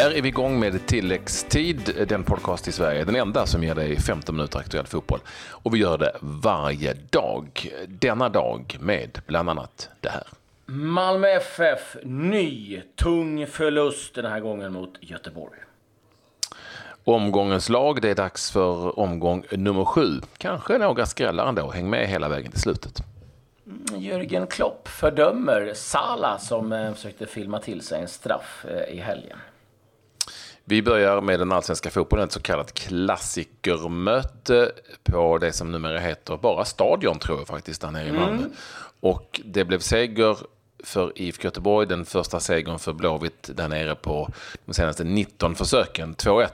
Där är vi igång med tilläggstid, den podcast i Sverige, den enda som ger dig 15 minuter aktuell fotboll. Och vi gör det varje dag. Denna dag med bland annat det här. Malmö FF, ny tung förlust den här gången mot Göteborg. Omgångens lag, det är dags för omgång nummer sju. Kanske några skrällar ändå, häng med hela vägen till slutet. Mm, Jörgen Klopp fördömer Sala som eh, försökte filma till sig en straff eh, i helgen. Vi börjar med den allsvenska fotbollen, ett så kallat klassikermöte på det som numera heter bara Stadion, tror jag faktiskt, där nere i Malmö. Mm. Och det blev seger för IFK Göteborg, den första segern för Blåvitt där nere på de senaste 19 försöken, 2-1.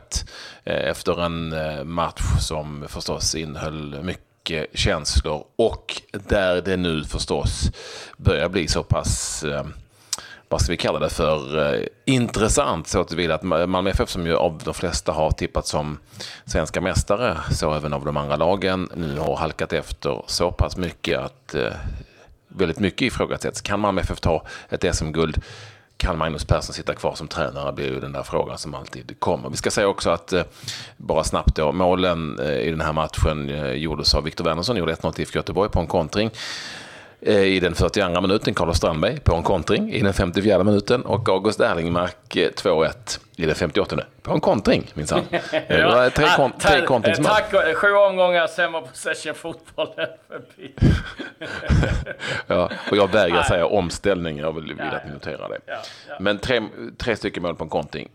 Eh, efter en eh, match som förstås innehöll mycket känslor och där det nu förstås börjar bli så pass eh, vad ska vi kalla det för, eh, intressant så tillvida att Malmö FF som ju av de flesta har tippat som svenska mästare, så även av de andra lagen, nu har halkat efter så pass mycket att eh, väldigt mycket ifrågasätts. Kan Malmö FF ta ett SM-guld? Kan Magnus Persson sitta kvar som tränare? blir ju den där frågan som alltid kommer. Vi ska säga också att, eh, bara snabbt då, målen eh, i den här matchen eh, gjordes av Viktor Wernersson, gjorde 1-0 till IFK Göteborg på en kontring. Eh, i den 42 minuten Carlos Strandberg på en kontring i den 54 minuten och August Erlingmark 2-1 eh, i den 58 på en kontring minsann. Det var tre, kon tre kontringsmål. Tack, sju omgångar, var possession fotbollen förbi. ja, och jag vägrar säga omställning, jag vill, vill att ni noterar det. Men tre, tre stycken mål på en kontring.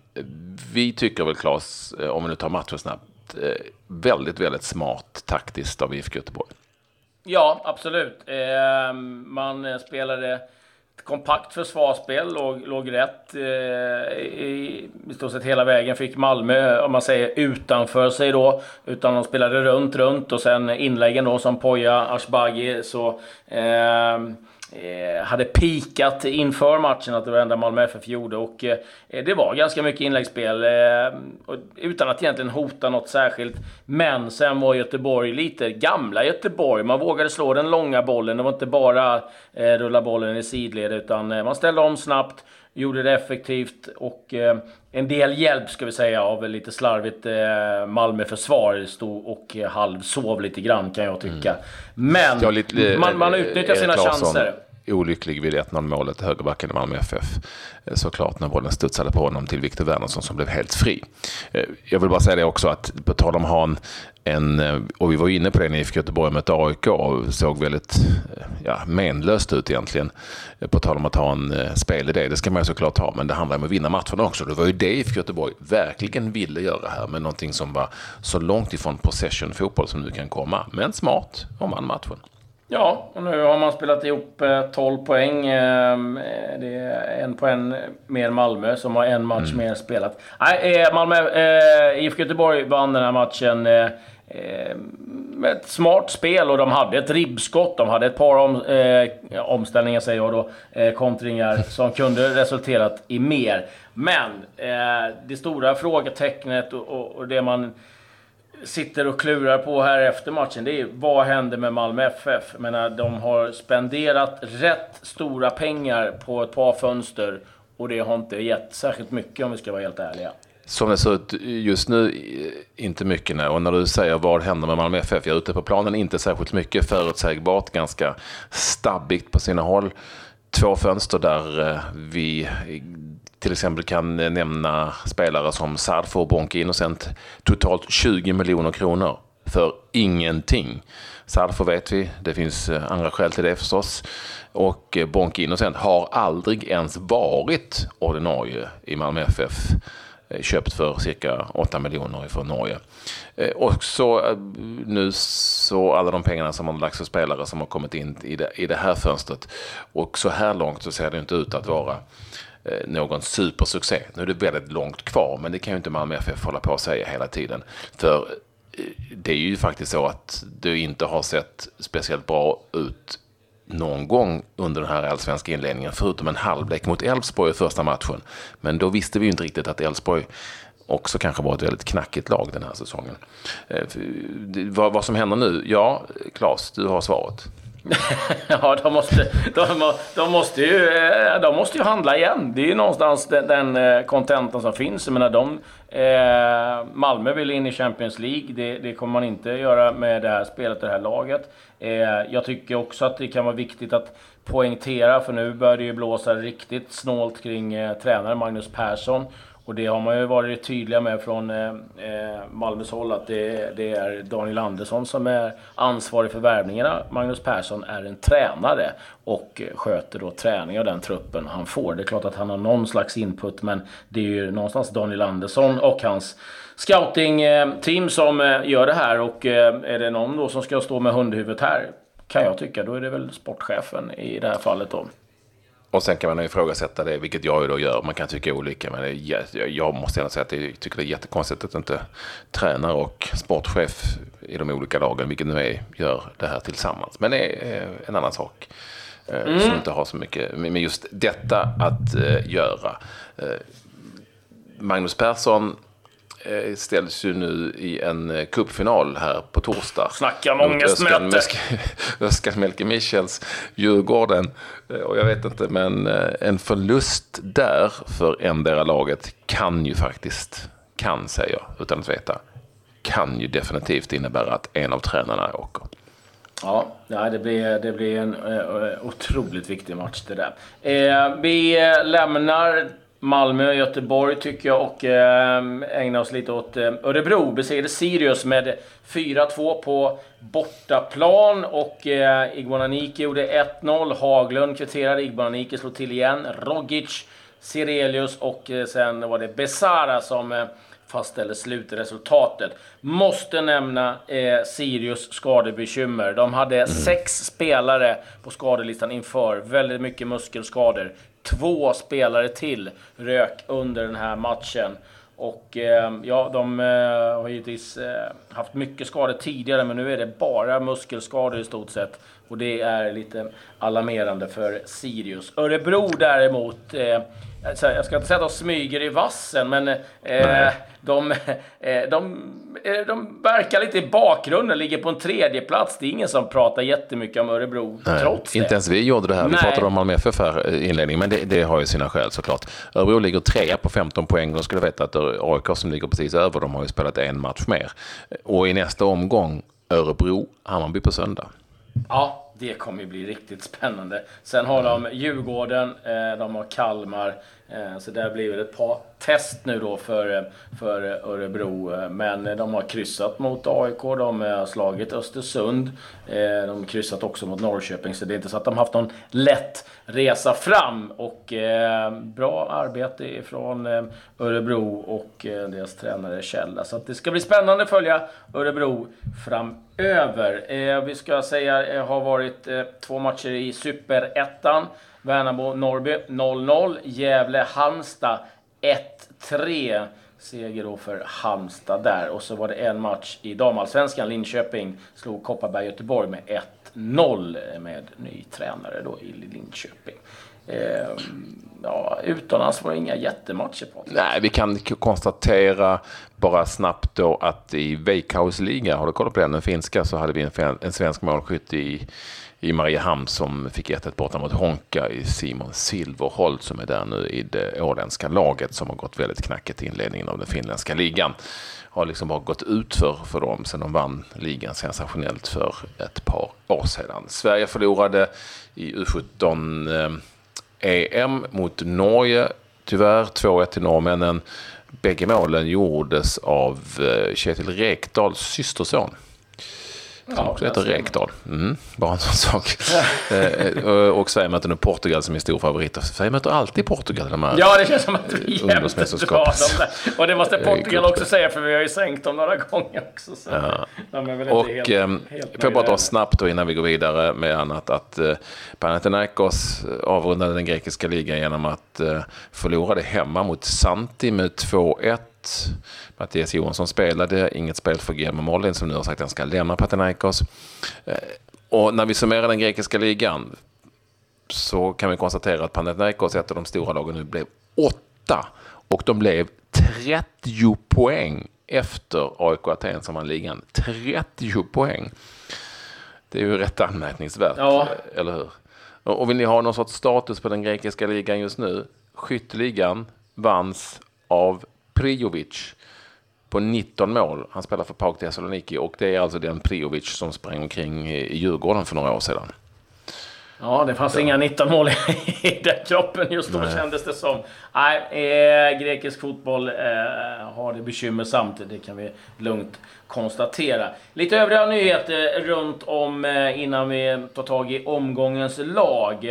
Vi tycker väl Claes, eh, om vi nu tar matchen snabbt, väldigt, väldigt smart taktiskt av IFK Göteborg. Ja, absolut. Eh, man spelade ett kompakt försvarsspel, låg, låg rätt eh, i, i stort sett hela vägen. Fick Malmö, om man säger utanför sig då, utan de spelade runt, runt och sen inläggen då som Poja, Ashbagi, så eh, eh, hade pikat inför matchen, att det var det enda Malmö FF gjorde. Och eh, eh, det var ganska mycket inläggsspel, eh, utan att egentligen hota något särskilt. Men sen var Göteborg lite gamla Göteborg. Man vågade slå den långa bollen. Det var inte bara eh, rulla bollen i sidled, utan eh, man ställde om snabbt gjorde det effektivt och eh, en del hjälp ska vi säga av lite slarvigt eh, Malmö-försvar. Stod och eh, halvsov lite grann kan jag tycka. Mm. Men lite, man, man utnyttjar sina chanser olycklig vid 1-0 målet, högerbacken i Malmö FF. Eh, såklart när bollen studsade på honom till Viktor Wernersson som blev helt fri. Eh, jag vill bara säga det också att på tal om att ha en, eh, och vi var inne på det när IFK Göteborg mötte AIK och såg väldigt ja, menlöst ut egentligen. På tal om att ha en spelidé, det ska man ju såklart ha, men det handlar om att vinna matcherna också. Det var ju det IFK Göteborg verkligen ville göra här med någonting som var så långt ifrån possession-fotboll som nu kan komma. Men smart om man matchen. Ja, och nu har man spelat ihop 12 eh, poäng. Ehm, det är en poäng mer Malmö som har en match mm. mer spelat. Nej, eh, Malmö, eh, IFK Göteborg vann den här matchen med ett smart spel och de hade ett ribbskott. De hade ett par om, eh, omställningar, säger jag då, eh, kontringar som kunde resulterat i mer. Men eh, det stora frågetecknet och, och, och det man sitter och klurar på här efter matchen, det är vad händer med Malmö FF? Jag menar, de har spenderat rätt stora pengar på ett par fönster och det har inte gett särskilt mycket om vi ska vara helt ärliga. Som det ser ut just nu, inte mycket nej. Och när du säger vad händer med Malmö FF? Jag är ute på planen, inte särskilt mycket förutsägbart, ganska stabbigt på sina håll. Två fönster där eh, vi till exempel kan eh, nämna spelare som Sarfo och Bonke Innocent. Totalt 20 miljoner kronor för ingenting. Sarfo vet vi, det finns eh, andra skäl till det förstås. Och Bonke Innocent har aldrig ens varit ordinarie i Malmö FF. Eh, köpt för cirka 8 miljoner från Norge. Eh, och så eh, nu så alla de pengarna som har lagts för spelare som har kommit in i det, i det här fönstret. Och så här långt så ser det inte ut att vara någon supersuccé. Nu är det väldigt långt kvar, men det kan ju inte Malmö FF hålla på att säga hela tiden. För det är ju faktiskt så att det inte har sett speciellt bra ut någon gång under den här allsvenska inledningen, förutom en halvlek mot Elfsborg i första matchen. Men då visste vi ju inte riktigt att Elfsborg också kanske var ett väldigt knackigt lag den här säsongen. Eh, vad, vad som händer nu? Ja, Claes, du har svaret. ja, de måste, de, de, måste ju, eh, de måste ju handla igen. Det är ju någonstans den, den eh, kontentan som finns. Jag menar, de, eh, Malmö vill in i Champions League. Det, det, kommer man inte göra med det här spelet, och det här laget. Eh, jag tycker också att det kan vara viktigt att poängtera, för nu börjar det ju blåsa riktigt snålt kring eh, tränare Magnus Persson. Och det har man ju varit tydliga med från eh, eh, Malmös håll att det, det, är Daniel Andersson som är ansvarig för värvningarna. Magnus Persson är en tränare och sköter då träning av den truppen han får. Det är klart att han har någon slags input men det är ju någonstans Daniel Andersson och hans scouting-team eh, som eh, gör det här. Och eh, är det någon då som ska stå med hundhuvudet här kan jag tycka, då är det väl sportchefen i det här fallet då. Och sen kan man ifrågasätta det, vilket jag ju då gör. Man kan tycka olika, men är, jag måste ändå säga att jag tycker det är jättekonstigt att inte tränare och sportchef i de olika lagen, vilket nu är, gör det här tillsammans. Men det är en annan sak. Eh, mm. Som inte har så mycket med just detta att uh, göra. Magnus Persson Eh, ställs ju nu i en eh, cupfinal här på torsdag. Snacka om ångestmöte! Öskan Melke Michels Djurgården. Eh, och jag vet inte, men en förlust där för endera laget kan ju faktiskt, kan säger jag utan att veta, kan ju definitivt innebära att en av tränarna åker. Ja, det, blir, det blir en otroligt viktig match det där. vi lämnar Malmö, Göteborg tycker jag och eh, ägna oss lite åt eh, Örebro. Besegrade Sirius med 4-2 på bortaplan och eh, gjorde 1-0. Haglund kvitterade, Igbananike slog till igen. Rogic, Sirelius och eh, sen var det Besara som eh, fastställde slutresultatet. Måste nämna eh, Sirius skadebekymmer. De hade mm. sex spelare på skadelistan inför. Väldigt mycket muskelskador. Två spelare till rök under den här matchen. Och eh, ja, de eh, har givetvis eh, haft mycket skador tidigare, men nu är det bara muskelskador i stort sett. Och det är lite alarmerande för Sirius. Örebro däremot, eh, jag ska inte säga att de smyger i vassen, men eh, de, eh, de, eh, de verkar lite i bakgrunden, ligger på en tredje plats. Det är ingen som pratar jättemycket om Örebro, Nej, trots det. Inte ens vi gjorde det här. Vi Nej. pratade om Malmö FF här i inledningen, men det, det, har ju sina skäl såklart. Örebro ligger trea på 15 poäng. De skulle veta att AIK som ligger precis över, de har ju spelat en match mer. Och i nästa omgång, Örebro-Hammarby på söndag. Ja, det kommer ju bli riktigt spännande. Sen har de Djurgården, eh, de har Kalmar. Eh, så där blir det ett par test nu då för, eh, för Örebro. Eh, men de har kryssat mot AIK, de har slagit Östersund. De har kryssat också mot Norrköping, så det är inte så att de haft någon lätt resa fram. Och bra arbete ifrån Örebro och deras tränare Kjell. Så det ska bli spännande att följa Örebro framöver. Vi ska säga har varit två matcher i Superettan. Värnamo-Norrby 0-0. Gävle-Halmstad 1-3. Seger då för Halmstad där. Och så var det en match i damallsvenskan. Linköping slog Kopparberg-Göteborg med 1-0 med ny tränare då i Linköping. Eh, ja, utomlands var det inga jättematcher på. Nej, vi kan konstatera bara snabbt då att i Veikkaus liga, har du kollat på den, den finska, så hade vi en, en svensk målskytt i i Mariehamn som fick 1-1 borta mot Honka i Simon Silverholt som är där nu i det åländska laget som har gått väldigt knackigt i inledningen av den finländska ligan. Har liksom bara gått ut för, för dem sen de vann ligan sensationellt för ett par år sedan. Sverige förlorade i U17-EM eh, mot Norge tyvärr 2-1 till norrmännen. Bägge målen gjordes av eh, Kjetil Rekdals systerson. Som ja, också heter Rekdal. Mm, bara en sån sak. Eh, och Sverige möter nu Portugal som är stor favorit. Sverige möter alltid Portugal de här Ja, det känns som att vi jämt drar dem Och det måste Portugal också säga, för vi har ju sänkt dem några gånger också. Så ja. de är väl inte och helt, eh, helt får jag bara ta snabbt då innan vi går vidare med annat att eh, Panathinaikos avrundade den grekiska ligan genom att eh, förlora det hemma mot Santi med 2-1. Mattias Johansson spelade, inget spel för Guillermo Mollin som nu har sagt att han ska lämna Panathinaikos. Eh, och när vi summerar den grekiska ligan så kan vi konstatera att Panathinaikos, ett av de stora lagen nu, blev åtta. Och de blev 30 poäng efter AIK Aten som vann ligan. 30 poäng. Det är ju rätt anmärkningsvärt, Ja. eller hur? Och och vill ni ha någon sorts status på den grekiska ligan just nu? Skytteligan vanns av Prijovic på 19 mål. Han spelar för PAOK Thessaloniki och det är alltså den Prijovic som sprang omkring i Djurgården för några år sedan. Ja, det fanns inga 19 mål i den kroppen just då Nej. kändes det som. Nej, eh, grekisk fotboll eh, har det bekymmersamt. Det kan vi lugnt konstatera. Lite övriga nyheter runt om eh, innan vi tar tag i omgångens lag.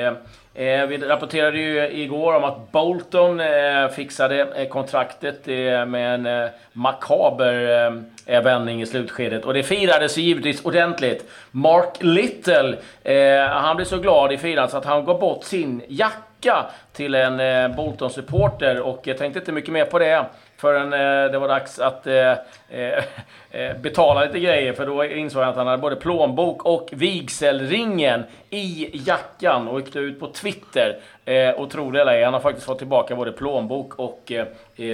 Eh, vi rapporterade ju igår om att Bolton eh, fixade eh, kontraktet eh, med en eh, makaber eh, vändning i slutskedet. Och det firades givetvis ordentligt. Mark Little, eh, han blev så glad i firandet så att han gav bort sin jacka till en eh, Bolton-supporter. Och jag tänkte inte mycket mer på det förrän eh, det var dags att eh, eh, eh, betala lite grejer. För då insåg jag att han hade både plånbok och vigselringen i jackan och gick ut på Twitter. Eh, det eller ej, han har faktiskt fått tillbaka både plånbok och eh,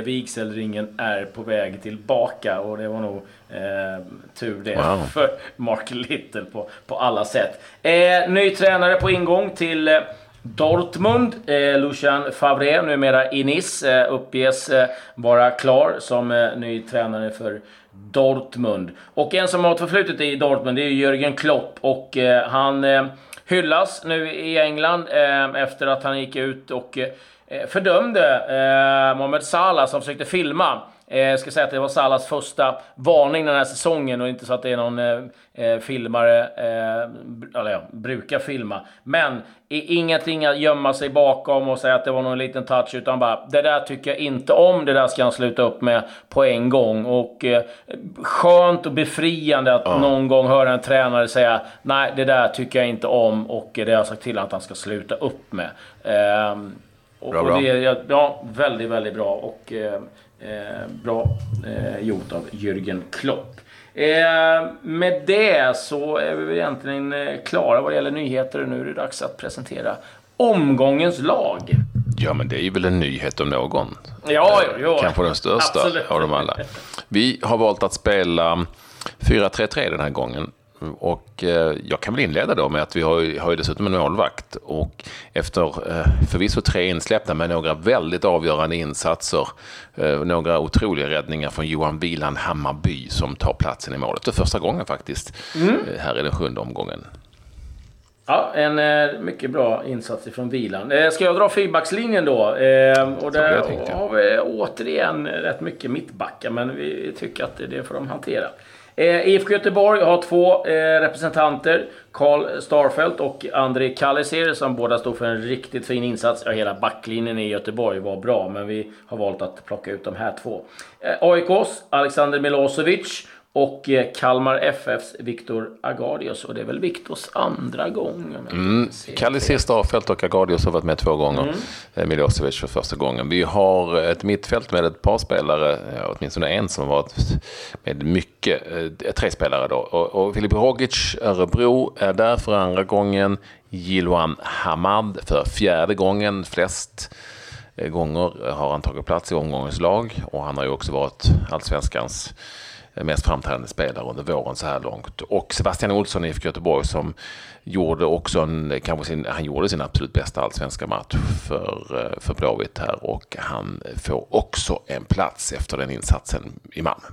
vigselringen är på väg tillbaka. Och det var nog tur det Wow. för Mark Little på, på alla sätt. Ny tränare på ingång till Dortmund, eh, Lucian Favre, numera i Nice, eh, uppges eh, vara klar som eh, ny tränare för Dortmund. Och en som har ett förflutet i Dortmund det är Jürgen Klopp och eh, han eh, hyllas nu i England eh, efter att han gick ut och eh, fördömde eh, Mohamed Salah som försökte filma. Eh, Jag ska säga att det var Salas första varning den här säsongen och inte så att det är någon eh, eh, filmare, eh, eller ja, brukar filma. Men ingenting att gömma sig bakom och säga att det var någon liten touch, utan bara det där tycker jag inte om, det där ska han sluta upp med på en gång. Och eh, skönt och befriande att någon gång höra en tränare säga nej, det där tycker jag inte om och det har jag sagt till att han ska sluta upp med. Ehm, och, Bra, och bra. det är ja, väldigt, väldigt bra och eh, eh, bra eh, gjort av Jürgen Klopp. Eh, med det så är vi egentligen eh, klara vad det gäller nyheter och nu är det dags att presentera omgångens lag. Ja, men det är ju väl en nyhet om någon. Ja, ja, ja. Kanske den största Absolut. av dem alla. Vi har valt att spela 4-3-3 den här gången. Och eh, jag kan väl inleda då med att vi har, har ju dessutom en målvakt. Och efter eh, förvisso tre insläppta med några väldigt avgörande insatser, eh, några otroliga räddningar från Johan Wieland Hammarby som tar platsen i målet. För första gången faktiskt, Mm. här i den sjunde omgången. Ja, en mycket bra insats ifrån Vilan. Eh, ska jag dra feedbackslinjen då? Eh, och det där har vi återigen rätt mycket mittbackar, men vi tycker att det, det får de hantera. Eh, IFK Göteborg har två eh, representanter. Karl Starfelt och André Kalliser som båda stod för en riktigt fin insats. Ja, hela backlinjen i Göteborg var bra, men vi har valt att plocka ut de här två. Eh, AIKs Alexander Milosevic och eh, Kalmar FFs Viktor Agardius. Och det är väl Viktors andra gång. Mm. Kallic Starfelt och Agardius har varit med två gånger. Mm. Milosevic för första gången. Vi har ett mittfält med ett par spelare, ja, åtminstone en som har varit med mycket, eh, tre spelare då. Och, och Filip Rogic, Örebro, är där för andra gången. Jiloan Hamad för fjärde gången, flest eh, gånger har han tagit plats i omgångens lag. Och han har ju också varit allsvenskans mest framträdande spelare under våren så här långt. Och Sebastian Olsson i IFK Göteborg som gjorde också en, kanske sin, han gjorde sin absolut bästa allsvenska match för, eh, för Blåvitt här och han får också en plats efter den insatsen i Malmö.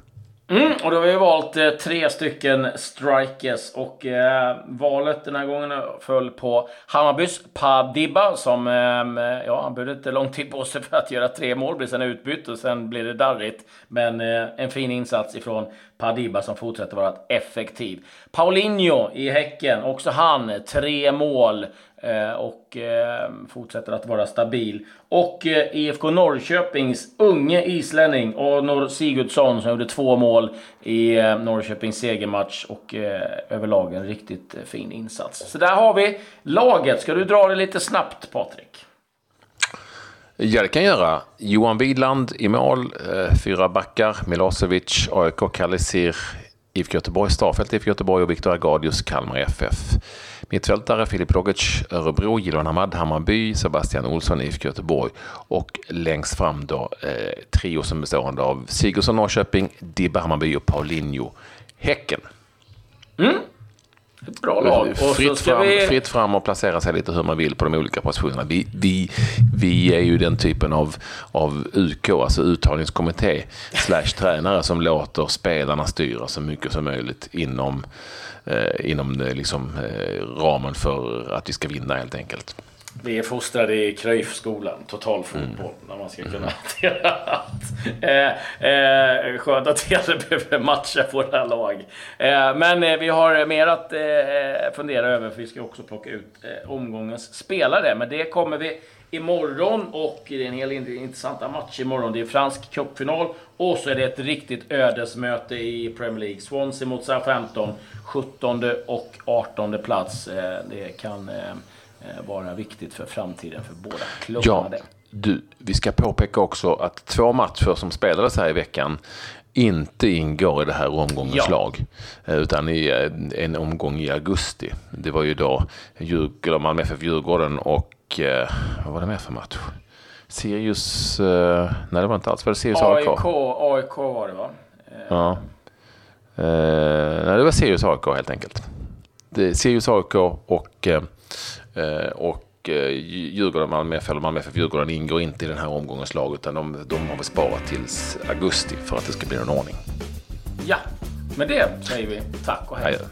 Mm, och då har vi valt eh, tre stycken strikers och eh, valet den här gången föll på Hammarbys Padiba som, ehm, eh, ja han behövde inte lång tid på sig för att göra tre mål, blev sen utbytt och sen blir det darrigt. Men eh, en fin insats ifrån Padiba som fortsätter vara effektiv. Paulinho i Häcken, också han tre mål. Eh, och ehm, fortsätter att vara stabil. Och eh, IFK Norrköpings unge islänning Arnor Sigurdsson som gjorde två mål i eh, Norrköpings segermatch och överlag en riktigt fin insats. Så där har vi laget. Ska du dra det lite snabbt Patrik? Ja, det kan jag göra. Johan Widland i mål, fyra backar, Milosevic, AIK, Kalisir IFK Göteborg, Starfelt, IFK Göteborg och Viktor Agadius, Kalmar FF. Mittfältare Filip Rogic, Örebro, Jiloan Hamad, Hammarby, Sebastian Olsson, IFK Göteborg. Och längst fram då eh, trio som bestående av Sigurdsson, Norrköping, Dibba, Hammarby och Paulinho, Häcken. Mm. Ett bra lag. Och fritt, fram, vi... fritt fram och placera sig lite hur man vill på de olika positionerna. Vi, vi, vi är ju den typen av, av UK, alltså uttagningskommitté, slash tränare som låter spelarna styra så mycket som möjligt inom, eh, inom eh, liksom, eh, ramen för att vi ska vinna helt enkelt. Vi är fostrade i Cruyff-skolan, totalfotboll, mm. när man ska kunna hantera allt. Eh, eh, skönt att vi aldrig behöver matcha våra lag. Eh, men eh, vi har mer att eh, fundera över, för vi ska också plocka ut eh, omgångens spelare. Men det kommer vi imorgon och det är en hel intressanta match imorgon. Det är fransk cupfinal och så är det ett riktigt ödesmöte i Premier League. Swansea mot Southampton, 17 och 18 plats. Det kan Eh, vara viktigt för framtiden för båda klubbarna. Ja, du, vi ska påpeka också att två matcher som spelades här i veckan inte ingår i det här omgångens ja. lag. Eh, utan i eh, en omgång i augusti. Det var ju då Djurgården, Malmö FF Djurgården och vad var det mer för match? Sirius, nej det var inte alls, var det Sirius AIK? AIK, AIK var det va? Ja. nej det var Sirius AIK helt enkelt. Det, Sirius AIK och Eh, Eh, och eh, Djurgården, Malmö FF, eller Malmö FF Djurgården ingår inte i den här omgångens lag utan de, de har vi sparat tills augusti för att det ska bli någon ordning. Ja, med det säger vi tack och hej. Adjö.